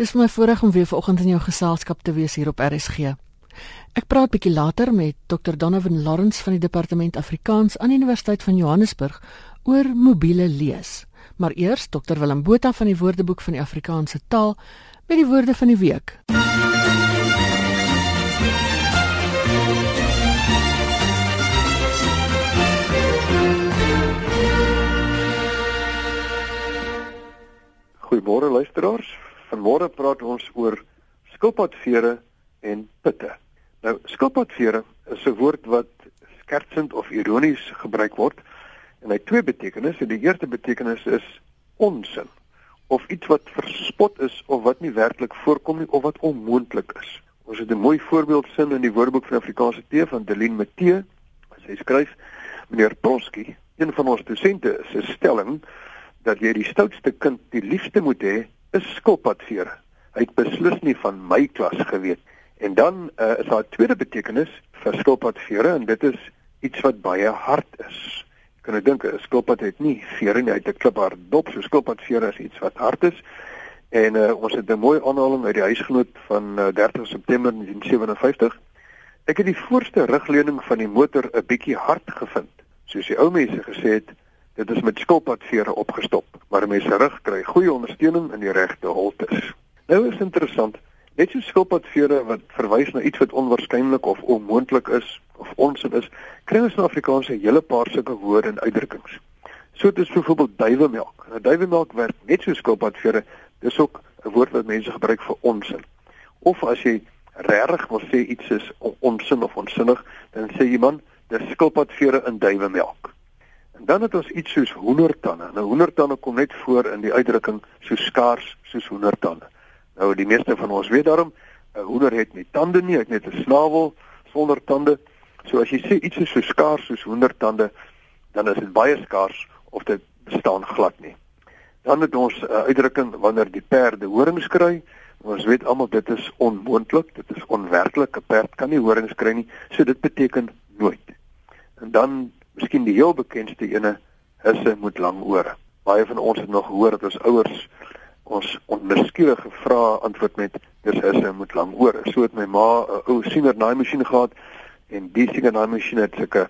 Dis my voorreg om weer vanoggend in jou geselskap te wees hier op RSG. Ek praat bietjie later met Dr. Donovan Lawrence van die Departement Afrikaans aan die Universiteit van Johannesburg oor mobiele lees. Maar eers Dr. Willem Botha van die Woordeboek van die Afrikaanse taal met die woorde van die week. Goeiemôre luisteraars. Vanmôre praat ons oor skilpadvere en pitte. Nou skilpadvere is 'n woord wat skertsend of ironies gebruik word en hy twee betekenisse. Die eerste betekenis is onsin of iets wat verspot is of wat nie werklik voorkom nie of wat onmoontlik is. Ons het 'n mooi voorbeeldsin in die Woordeboek van Afrikaanse Tee van Delien Matee. Sy skryf: Meneer Broski, een van ons dosente, se stelling dat jy die stoutste kind die liefste moet hê, is skilpadvere. Hy het beslis nie van my klas geweet. En dan uh, is daar 'n tweede betekenis vir skilpadvere en dit is iets wat baie hard is. Jy kan dink 'n skilpad het nie vere nie, hy het 'n kliphard dop, so skilpadvere is iets wat hard is. En uh, ons het 'n mooi aanhaling uit die huisgenoot van uh, 30 September 1957. Ek het die voorste rugleuning van die motor 'n bietjie hard gevind, soos die ou mense gesê het. Dit is met skilpadvere opgestop, maar mense rug kry goeie ondersteuning in die regte holtes. Nou is interessant, net so skilpadvere wat verwys na iets wat onwaarskynlik of onmoontlik is of onsin is, kry ons in Afrikaans 'n hele paar sulke woorde en uitdrukkings. So dit is byvoorbeeld duiwemelk. Nou duiwemelk werk net so skilpadvere, dis ook 'n woord wat mense gebruik vir onsin. Of as jy regtig wil sê iets is onsin of onsinnig, dan sê jy man, dis skilpadvere in duiwemelk. Dan het ons iets soos hoendertande. Nou hoendertande kom net voor in die uitdrukking so skaars soos hoendertande. Nou die meeste van ons weet daarom 'n hoender het nie tande nie, hy het net 'n snavel sonder tande. So as jy sê iets is so skaars soos hoendertande, dan is dit baie skaars of dit bestaan glad nie. Dan het ons 'n uh, uitdrukking wanneer die perde horings kry. Ons weet almal dit is onmoontlik, dit is onwerklik. 'n Perd kan nie horings kry nie, so dit beteken nooit. En dan miskien die heel bekendste ene hisse moet lang ore. Baie van ons het nog gehoor dat ons ouers ons onmiskielige vrae antwoord met dis hisse moet lang ore. So het my ma 'n ou siener naai masjien gehad en die siener naai masjien het sulke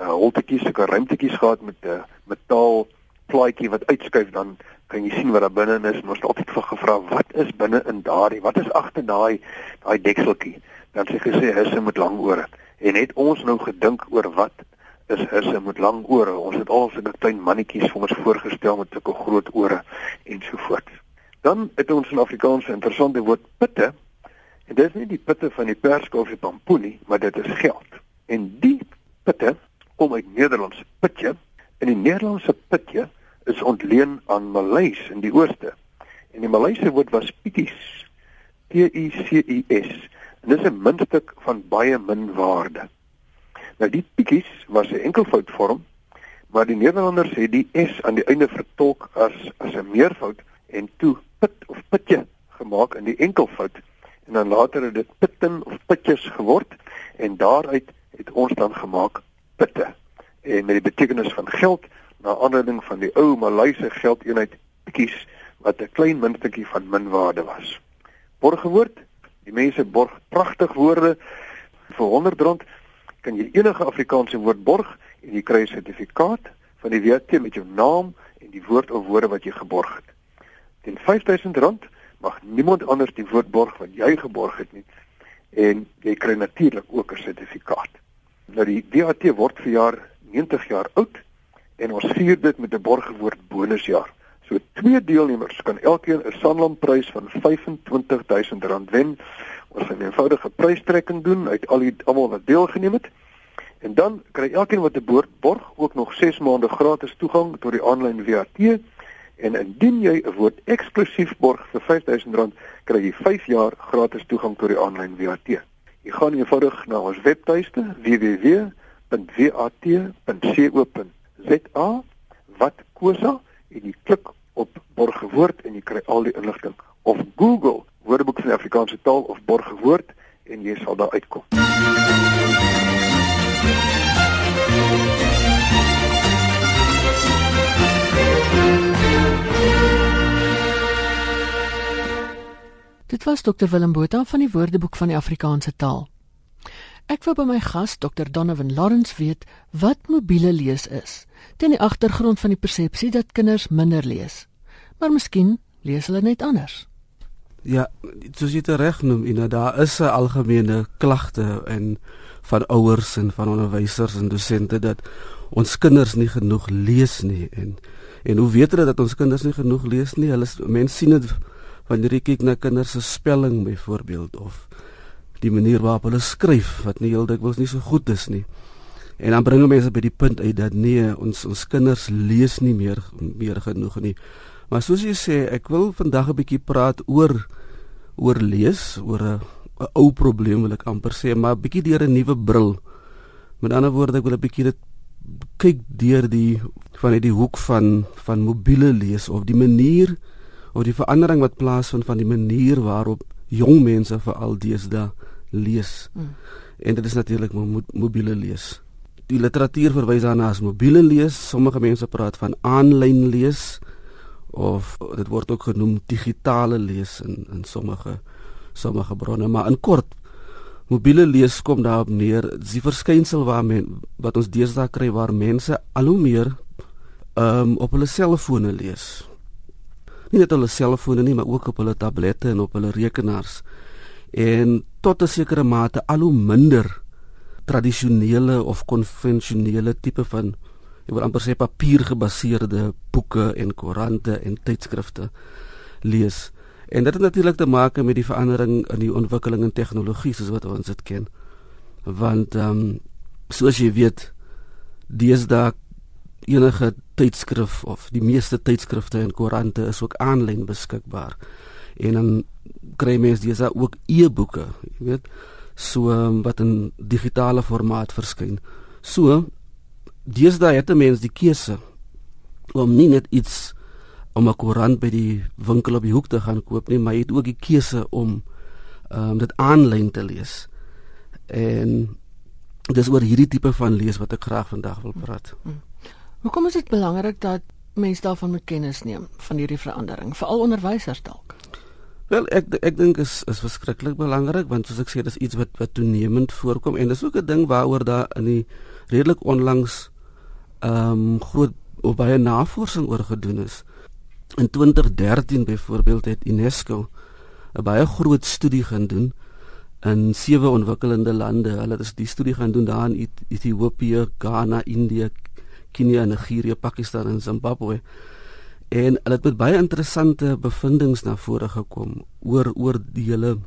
uh, holtetjies, sulke ruimtetjies gehad met 'n uh, metaal plaatjie wat uitskuif dan kan jy sien wat daar binne is. Ons het altyd vir gevra wat is binne in daardie? Wat is agter daai daai dekseltjie? Dan sê gesê hisse moet lang ore. En het ons nou gedink oor wat is hisse met lang ore. Ons het al sulke klein mannetjies vir ons voorgestel met sulke groot ore en so voort. Dan het ons in Afrikaans 'n interessante woord pitte. En dit is nie die pitte van die perske of die pampoenie, maar dit is geld. En die pitte kom uit Nederlands pitje. En die Nederlandse pitje is ontleen aan Maleis in die ooste. En die Maleise woord was pikies. P I C I S. En dit is 'n muntstuk van baie min waarde. Nou die pikies was 'n enkelvoud maar die Nederlanders het die s aan die einde vertolk as as 'n meervoud en toe pit of pitjie gemaak in die enkelvoud. En dan later het dit pitten of pitjes geword en daaruit het ons dan gemaak pitte en met die betekenis van geld na aanleiding van die ou Maleise geldeenheid pikies wat 'n klein muntstukkie van min waarde was. Borgwoord, die mense borg pragtig woorde. Vir 100 rand kan jy enige Afrikaanse woord borg en jy kry 'n sertifikaat van die WT met jou naam en die woord of woorde wat jy geborg het. Teen R5000 mag niemand anders die woord borg wat jy geborg het nie en jy kry natuurlik ook 'n sertifikaat. Nou die WT word vir jaar 90 jaar oud en ons vier dit met 'n borgwoord bonusjaar. So twee deelnemers kan elkeen 'n Sanlam-prys van R25000 wen Ons gaan 'n eenvoudige prystrekking doen uit al die almal wat deelgeneem het. En dan kry elkeen wat 'n boord borg ook nog 6 maande gratis toegang tot die aanlyn VAT en indien jy 'n woord eksklusief borg vir R5000, kry jy 5 jaar gratis toegang tot die aanlyn VAT. Jy gaan eenvoudig na ons webtuiste www.vat.co.za wat kosa en jy klik op borgwoord en jy kry al die inligting of Google Woordeboek van die Afrikaanse taal of Borgewoord en jy sal daar uitkom. Dit was Dr Willem Botha van die Woordeboek van die Afrikaanse taal. Ek wou by my gas Dr Donovan Lawrence weet wat mobiele lees is, die agtergrond van die persepsie dat kinders minder lees. Maar miskien lees hulle net anders. Ja, soos jy dit reg noem, Ina, daar is 'n algemene klagte en van ouers en van onderwysers en dosente dat ons kinders nie genoeg lees nie en en hoe weet hulle dat ons kinders nie genoeg lees nie? Hulle mense sien dit wanneer jy kyk na kinders se spelling byvoorbeeld of die manier waarop hulle skryf wat nie heeltemal dikwels nie so goed is nie. En dan bring mense by die punt uit dat nee, ons ons kinders lees nie meer meer genoeg nie. Maar soos jy sê, ek wil vandag 'n bietjie praat oor oor lees, oor 'n 'n ou probleem wil ek amper sê, maar bietjie deur 'n nuwe bril. Met ander woorde, ek wil 'n bietjie dit kyk deur die van die hoek van van mobiele lees of die manier of die verandering wat plaasvind van die manier waarop jong mense veral deesdae lees. Hmm. En dit is natuurlik mo mobiele lees. Die literatuur verwys daarna as mobiele lees. Sommige mense praat van aanlyn lees of dit word ook genoem digitale lees in in sommige sommige bronne. Maar in kort mobiele lees kom daarop neer. Die verskynsel waar men wat ons deesdae kry waar mense al hoe meer um, op hulle selfone lees. Nie net hulle selfone nie maar ook op hulle tablette en op hulle rekenaars. En tot 'n sekere mate al hoe minder tradisionele of konvensionele tipe van ek wil amper sê papiergebaseerde boeke en koerante en tydskrifte lees. En dit het natuurlik te maak met die verandering in die ontwikkeling in tegnologie soos wat ons dit ken. Want ehm um, soos jy weet, deesdae enige tydskrif of die meeste tydskrifte en koerante is ook aanlyn beskikbaar. En dan kry mense dis ook e-boeke, jy weet, so um, wat in digitale formaat verskyn. So deesdae het 'n mens die keuse om nie net iets om 'n koerant by die winkel op die hoek te gaan koop nie, maar jy het ook die keuse om ehm um, dit aanlyn te lees. En dis oor hierdie tipe van lees wat ek graag vandag wil praat. Hmm. Hoekom is dit belangrik dat mense daarvan moet kennis neem van hierdie verandering, veral onderwysers dalk? Wel, ek ek dink is is verskriklik belangrik want soos ek sê dis iets wat wat toenemend voorkom en dis ook 'n ding waaroor daar in die redelik onlangs ehm um, groot of baie navorsing oor gedoen is. In 2013 byvoorbeeld het UNESCO 'n baie groot studie gedoen in sewe ontwikkelende lande. Hulle het die studie gaan doen daar in Ethiopië, Ghana, Indië, Kenia, Nigerië, Pakistan en Zimbabwe. En hulle het met baie interessante bevindinge na vore gekom oor oor die hele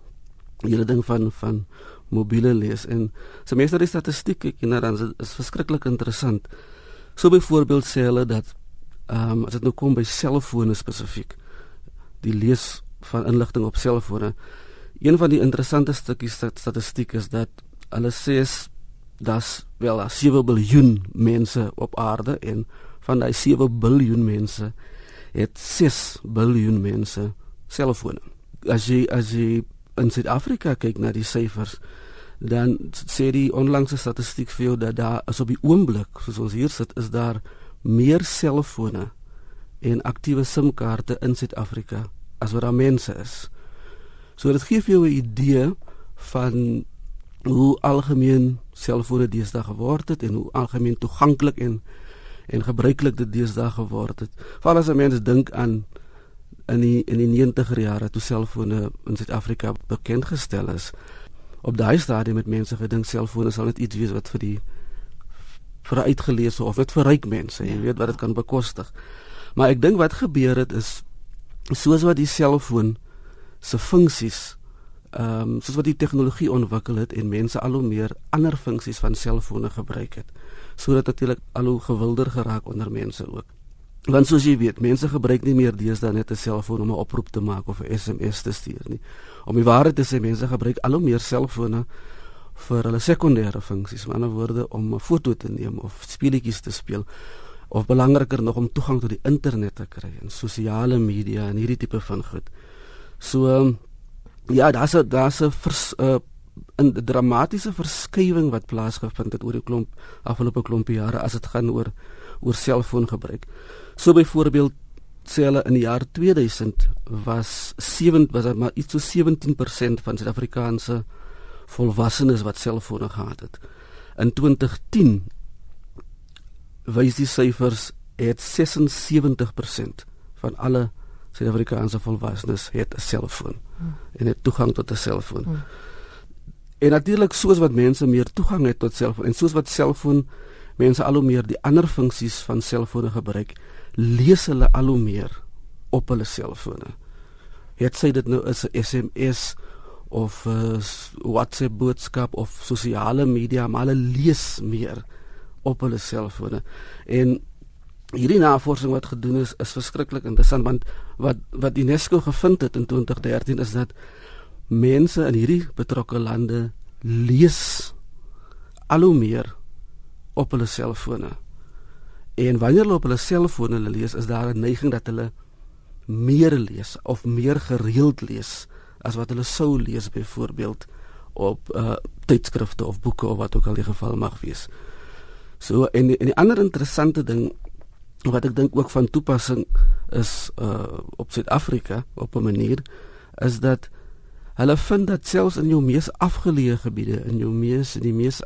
hele ding van van mobiele lees en so meeste die statistiek ek en dan is, is verskriklik interessant. So byvoorbeeld sê hulle dat ehm um, as dit nou kom by selfone spesifiek die lees van inligting op selfone een van die interessante stukkies statistiek is dat hulle sê dat wel 7 miljard mense op aarde en van daai 7 miljard mense het 6 miljard mense selfone. As jy as jy in Suid-Afrika kyk na die syfers dan sê die onlangse statistiek vir jou dat daar as op die oomblik soos ons hier sit is daar meer selfone en aktiewe SIM-kaarte in Suid-Afrika as wat daar mense is. So dit gee vir jou 'n idee van hoe algemeen selfone deesdae geword het en hoe algemeen toeganklik en en gebruiklik dit deesdae geword het. Veral as mense dink aan in die in die 90er jare toe selfone in Suid-Afrika bekend gestel is op daai stadium met mense gedink selfone sal net iets wees wat vir die vir uitgeleese of net vir ryk mense, jy weet wat dit kan bekostig. Maar ek dink wat gebeur het is soos wat die selfoon se funksies ehm um, soos wat die tegnologie ontwikkel het en mense al hoe meer ander funksies van selfone gebruik het, sodat natuurlik al hoe gewilder geraak onder mense ook. Want soos jy weet, mense gebruik nie meer deesdae net 'n selfoon om 'n oproep te maak of 'n SMS te stuur nie. Om die waarheid te sê, mense gebruik al hoe meer selfone vir hulle sekondêre funksies, met ander woorde om 'n foto te neem of speletjies te speel of belangriker nog om toegang tot die internet te kry en sosiale media en hierdie tipe van goed. So ja, daar's 'n daar's 'n 'n dramatiese verskywing wat plaasgevind het oor die klomp afgelope klompie jare as dit gaan oor oor selfoongebruik. So byvoorbeeld sê hulle in die jaar 2000 was 7 was dit maar iets so 17% van Suid-Afrikaanse volwassenes wat selfone gehad het. In 2010 wys die syfers het 76% van alle Suid-Afrikaanse volwassenes het 'n selfoon hmm. en het toegang tot 'n selfoon. Hmm. En natuurlik soos wat mense meer toegang het tot selfoon en soos wat selfoon mense al hoe meer die ander funksies van selfone gebruik, lees hulle al hoe meer op hulle selfone. Het sy dit nou is 'n SMS of 'n WhatsApp boodskap of sosiale media, maar hulle lees meer op hulle selfone. En hierdie navorsing wat gedoen is is verskriklik interessant want wat wat UNESCO gevind het in 2013 is dat mense in hierdie betrokke lande lees al hoe meer op hulle selfone. En wanneer hulle op hulle selfone lees, is daar 'n neiging dat hulle meer lees of meer gereeld lees as wat hulle sou lees byvoorbeeld op uh tydskrifte of boeke of wat ook al die geval mag wees. So en die, en die ander interessante ding wat ek dink ook van toepassing is uh op Suid-Afrika op 'n manier is dat hulle vind dat selfs in jou mees afgeleë gebiede in jou mees in die mees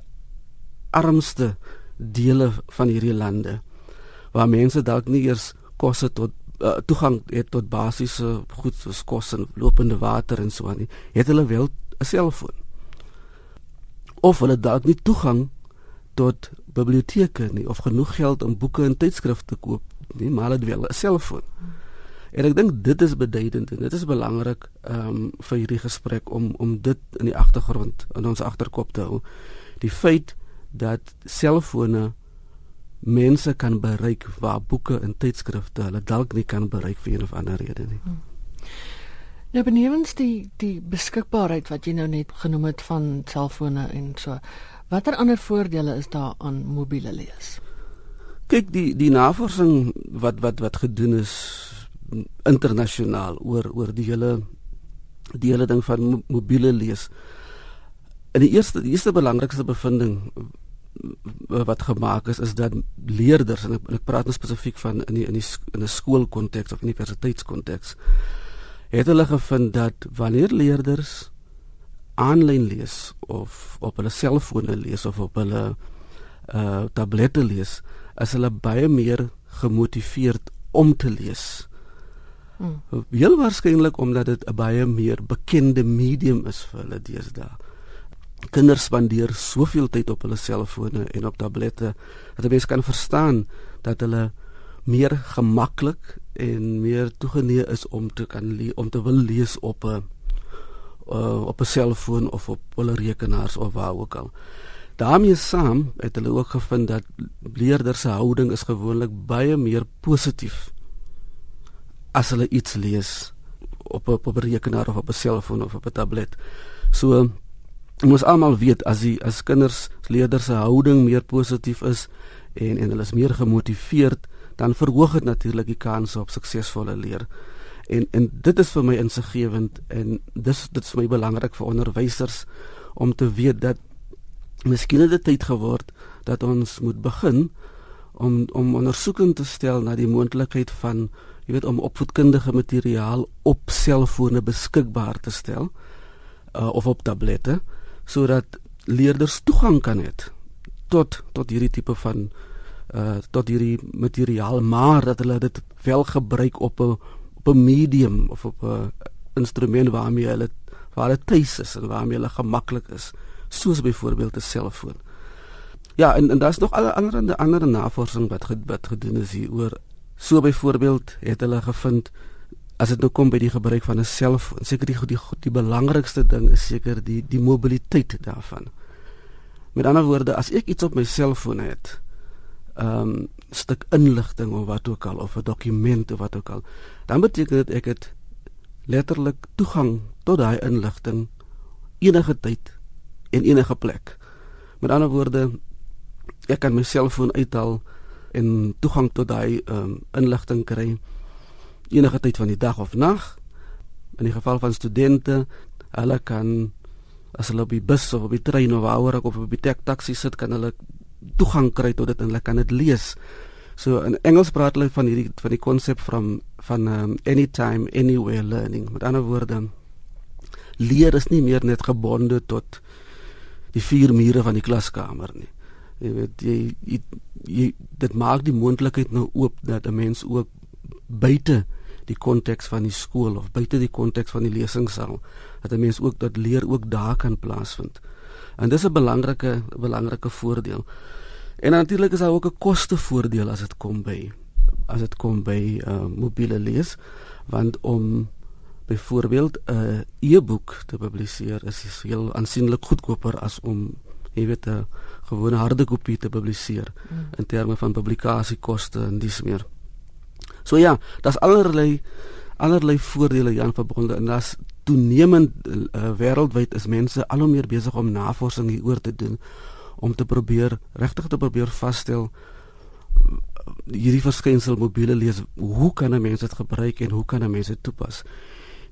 armste dele van hierdie lande waar mense dalk nie eers kos het tot uh, toegang het tot basiese goed soos kos en lopende water en so aan nie het hulle wel 'n selfoon. Of hulle dalk nie toegang tot biblioteke nie of genoeg geld om boeke en tydskrifte te koop nie maar hulle het wel 'n selfoon en ek dink dit is beduidend en dit is belangrik um, vir hierdie gesprek om om dit in die agtergrond in ons agterkop te hou die feit dat selfone mense kan bereik waar boeke en tydskrifte hulle dalk nie kan bereik vir een of ander rede nie. Hmm. Nou benewens die die beskikbaarheid wat jy nou net genoem het van selfone en so. Watter ander voordele is daar aan mobiele lees? Kyk die die navorsing wat wat wat gedoen is internasionaal oor oor die hele die hele ding van mobiele lees. En die eerste die eerste belangrikste bevinding wat gemaak is is dat leerders en ek, en ek praat nou spesifiek van in die, in die in 'n skoolkonteks of universiteitskonteks het hulle gevind dat wanneer leerders aanlyn lees of op hulle selfone lees of op hulle uh tablette lees is hulle baie meer gemotiveerd om te lees. Hmm. Heel waarskynlik omdat dit 'n baie meer bekende medium is vir hulle deesdae kinders spandeer soveel tyd op hulle selfone en op tablette dat jy kan verstaan dat hulle meer gemaklik en meer toegeneig is om te kan om te wil lees op 'n uh, op 'n selfoon of op hulle rekenaars of waar ook al. daarmee saam het hulle ook gevind dat leerders se houding is gewoonlik baie meer positief as hulle iets lees op op 'n rekenaar of op 'n selfoon of op 'n tablet. So ons almal weet as die as kinders leerders se houding meer positief is en en hulle is meer gemotiveerd dan verhoog dit natuurlik die kans op suksesvolle leer. En en dit is vir my insiggewend en dis dit is vir my belangrik vir onderwysers om te weet dat miskien het dit tyd geword dat ons moet begin om om ondersoekend te stel na die moontlikheid van jy weet om opvoedkundige materiaal op selfone beskikbaar te stel uh, of op tablette sodat leerders toegang kan hê tot tot hierdie tipe van uh tot hierdie materiaal maar dat hulle dit wel gebruik op 'n op 'n medium of op 'n instrument waarmee hulle waar dit tuis is en waarmee hulle gemaklik is soos byvoorbeeld 'n selfoon. Ja, en en daar's nog alle ander ander navorsing wat wat gedoen is hier oor so byvoorbeeld het hulle gevind as dit nou kom by die gebruik van 'n selfoon, seker die die die belangrikste ding is seker die die mobiliteit daarvan. Met ander woorde, as ek iets op my selfoon het, ehm um, stuk inligting of wat ook al of 'n dokument of wat ook al, dan beteken dit ek het letterlik toegang tot daai inligting enige tyd en enige plek. Met ander woorde, ek kan my selfoon uithaal en toegang tot daai ehm um, inligting kry enige tyd van die dag of nag. In die geval van studente, hulle kan as hulle op die bus of op die trein of waaroor ek of op die taxi sit, kan hulle toegang kry tot dit en hulle kan dit lees. So in Engels praat hulle van hierdie van die konsep van van um, anytime anywhere learning. Met ander woorde leer is nie meer net gebonde tot die vier mure van die klaskamer nie. Jy weet jy, jy, jy dit maak die moontlikheid nou oop dat 'n mens ook buite die konteks van die skool of buite die konteks van die lesingsaal dat 'n mens ook dat leer ook daar kan plaasvind. En dis 'n belangrike belangrike voordeel. En natuurlik is daar ook 'n kostevoordeel as dit kom by as dit kom by uh, mobiele lees want om byvoorbeeld 'n e-boek te publiseer is heel aansienlik goedkoper as om jy weet 'n gewone harde kopie te publiseer mm. in terme van publikasiekoste en dis meer. So ja, daar's allerlei allerlei voordele hieraan verbonde en daar's toenemend uh, wêreldwyd is mense al hoe meer besig om navorsing hieroor te doen om te probeer regtig te probeer vasstel hierdie verskynsel mobiele lees hoe kan 'n mens dit gebruik en hoe kan 'n mens dit toepas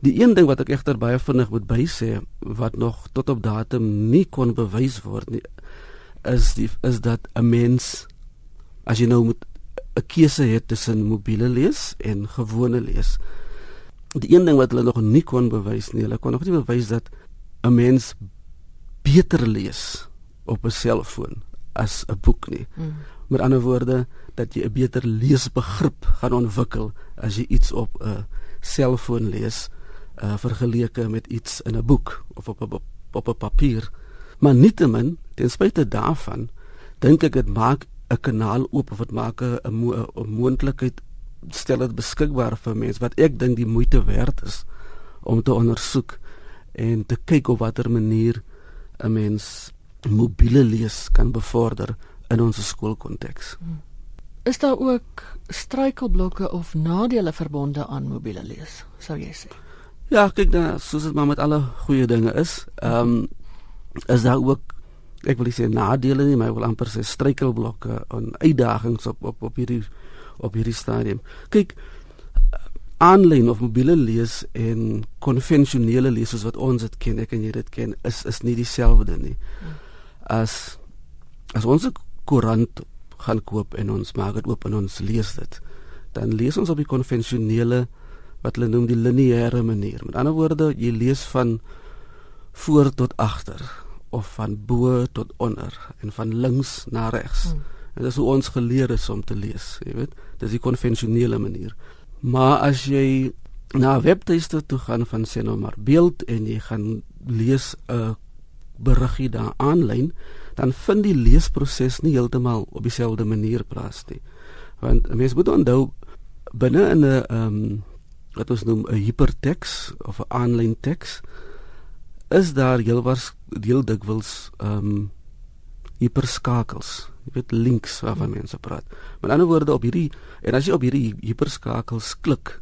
die een ding wat ek egter baie vinnig moet bysê wat nog tot op datum nie kon bewys word nie is die is dat 'n mens as jy nou moet 'n keuse het tussen mobiele lees en gewone lees die een ding wat hulle nog nie kon bewys nie hulle kon nog nie bewys dat 'n mens beter lees op 'n selfoon as 'n boek nie. Mm. Met ander woorde dat jy 'n beter leesbegrip gaan ontwikkel as jy iets op 'n selfoon lees uh, vergeleke met iets in 'n boek of op 'n op 'n papier. Maar nietemin, ten spyte daarvan, dink ek dit maak 'n kanaal oop of dit maak 'n 'n moontlikheid stel dit beskikbaar vir mense wat ek dink die moeite werd is om te ondersoek en te kyk op watter manier 'n mens mobiele lees kan bevorder in ons skoolkonteks. Is daar ook struikelblokke of nadele verbonde aan mobiele lees, sou jy sê? Ja, kyk dan, soos dit maar met alle goeie dinge is, ehm um, is daar ook ek wil sê nadele nie, maar ek wil amper sê struikelblokke en uitdagings op op op hierdie op hierdie stadium. Kyk, aanlyn of mobiele lees en konvensionele lees soos wat ons dit ken, ek en jy dit ken, is is nie dieselfde nie. As as ons 'n koerant gaan koop en ons maak dit oop en ons lees dit, dan lees ons op die konvensionele wat hulle noem die lineêre manier. Met ander woorde, jy lees van voor tot agter of van bo tot onder en van links na regs. Hmm. En dit is hoe ons geleer is om te lees, jy weet. Dis die konvensionele manier. Maar as jy na webtuiste toe gaan van sê nou maar beeld en jy gaan lees 'n beriggie daar aanlyn, dan vind die leesproses nie heeltemal op dieselfde manier plaas nie. Want 'n mens moet onthou binne in 'n ehm um, wat ons noem 'n hyperteks of 'n aanlyn teks is daar heelwars deel dikwels ehm um, hyperskakels. Jy weet links waarvan mense praat. Met ander woorde op hierdie en as jy op hierdie hyperskakels klik,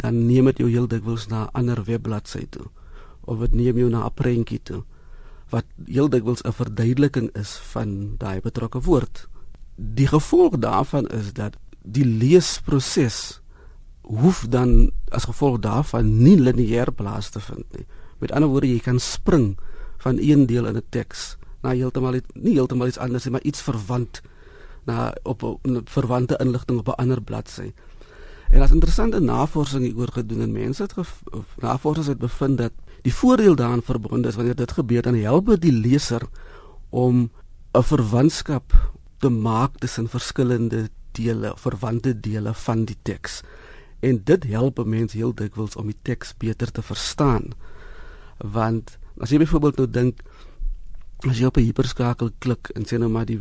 dan neem dit jou heel dikwels na 'n ander webbladsy toe of dit neem jou na 'n prentjie toe wat heel dikwels 'n verduideliking is van daai betrokke woord. Die gevolg daarvan is dat die leesproses hoef dan as gevolg daarvan nie lineêr plaas te vind nie. Met ander woorde, jy kan spring van een deel in 'n teks na heeltemal nie heeltemal iets anders nie, maar iets verwant na op 'n verwante inligting op 'n ander bladsy. En as interessante navorsing hieroor gedoen en mense het navorsers het bevind dat Die voordeel daaraan verbonde is wanneer dit gebeur dan help dit die leser om 'n verwantskap te maak tussen verskillende dele, verwante dele van die teks. En dit help mense heel dikwels om die teks beter te verstaan. Want as jy byvoorbeeld nou dink as jy op 'n hiperskakel klik en sê nou maar die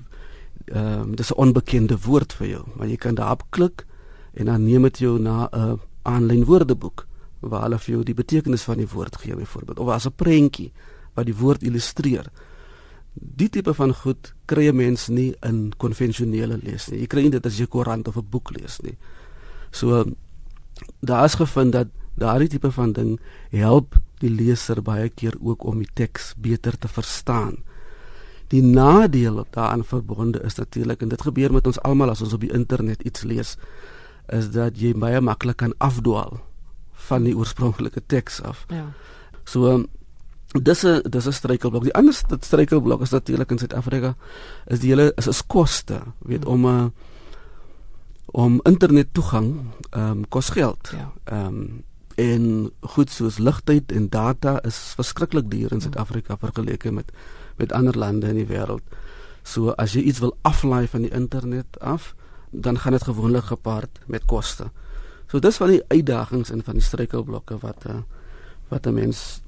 ehm um, dis 'n onbekende woord vir jou, maar jy kan daarop klik en dan neem dit jou na 'n aanlyn woordeboek waar hulle vir jou die betekenis van die woord gee byvoorbeeld of as 'n prentjie wat die woord illustreer. Die tipe van goed kry 'n mens nie in konvensionele lees nie. Jy kry dit as jy 'n koerant of 'n boek lees nie. So daar is gevind dat daardie tipe van ding help die leser baie keer ook om die teks beter te verstaan. Die nadeel daaraan verbonde is natuurlik en dit gebeur met ons almal as ons op die internet iets lees is dat jy baie maklik kan afdwaal van die oorspronklike teks af. Ja. So dis 'n dis 'n struikelblok. Die ander struikelblok is natuurlik in Suid-Afrika is die hele is is koste, weet mm. om 'n uh, om internet toegang ehm um, kos geld. Ja. Ehm um, en goed soos ligtyd en data is verskriklik duur in Suid-Afrika vergeleke met met ander lande in die wêreld. So as jy iets wil aflaai van die internet af, dan gaan dit gewoonlik gepaard met koste. So dis van die uitdagings en van die struikelblokke wat uh, wat 'n mens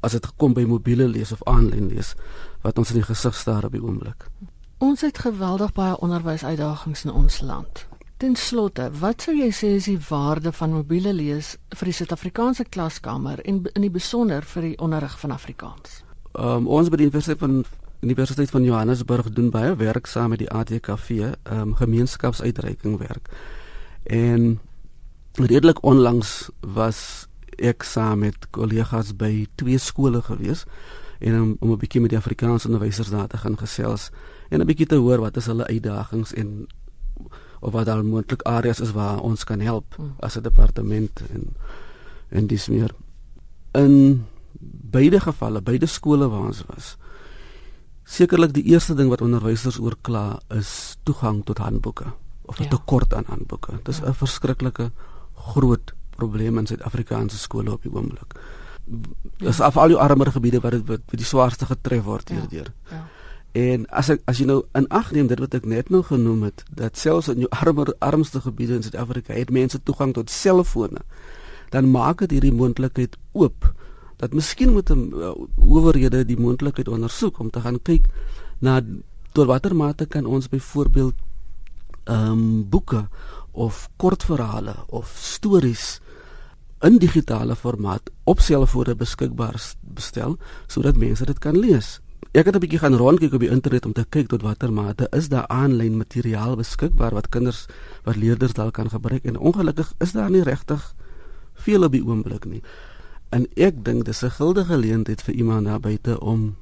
as dit kom by mobiele lees of aanlyn lees wat ons in die gesig staar op die oomblik. Ons het geweldig baie onderwysuitdagings in ons land. Ten slotte, wat sou jy sê is die waarde van mobiele lees vir die Suid-Afrikaanse klaskamer en in die besonder vir die onderrig van Afrikaans? Um, ons by die Universiteit van Universiteit van Johannesburg doen baie werk saam met die ATKV, ehm um, gemeenskapsuitreiking werk. En redelik onlangs was ek saam met kollegas by twee skole gewees en om, om 'n bietjie met die Afrikaanse onderwysers daar te gaan gesels en 'n bietjie te hoor wat is hulle uitdagings en of wat al moontlik areas is waar ons kan help hmm. as 'n departement en en dis meer in beide gevalle beide skole waar ons was sekerlik die eerste ding wat onderwysers oor kla is toegang tot handboeke of 'n ja. tekort aan handboeke dis 'n ja. verskriklike groot probleem in Suid-Afrikaanse skole op die oomblik dis ja. af al die armer gebiede wat dit die swaarste getref word hierdeur ja. ja. En as ek as jy nou in ag neem dit wat ek net nou genoem het, dat selfs in jou armer armste gebiede in Suid-Afrika het mense toegang tot selfone, dan maak dit hierdie moontlikheid oop dat miskien moet 'n uh, owerhede die moontlikheid ondersoek om te gaan kyk na tot watter mate kan ons byvoorbeeld ehm um, boeke of kortverhale of stories in digitale formaat op selfone beskikbaar bestel sodat mense dit kan lees ek het 'n bietjie gaan rondkyk op die internet om te kyk tot watter mate is daar aanlyn materiaal beskikbaar wat kinders wat leerders dalk kan gebruik en ongelukkig is daar nie regtig veel op die oomblik nie. En ek dink dis 'n guldige geleentheid vir iemand daar buite om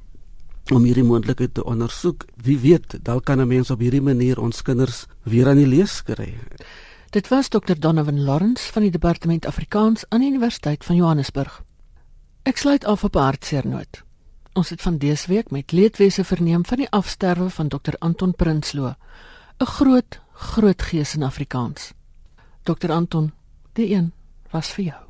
om hierdie moontlikheid te ondersoek. Wie weet, dalk kan 'n mens op hierdie manier ons kinders weer aan die lees kry. Dit was Dr. Donovan Lawrence van die Departement Afrikaans aan die Universiteit van Johannesburg. Ek sluit af op 'n hartseernoot. Ons het van dese week met leedwese verneem van die afsterwe van Dr Anton Prinsloo, 'n groot, groot gees in Afrikaans. Dr Anton, die een was vir jou.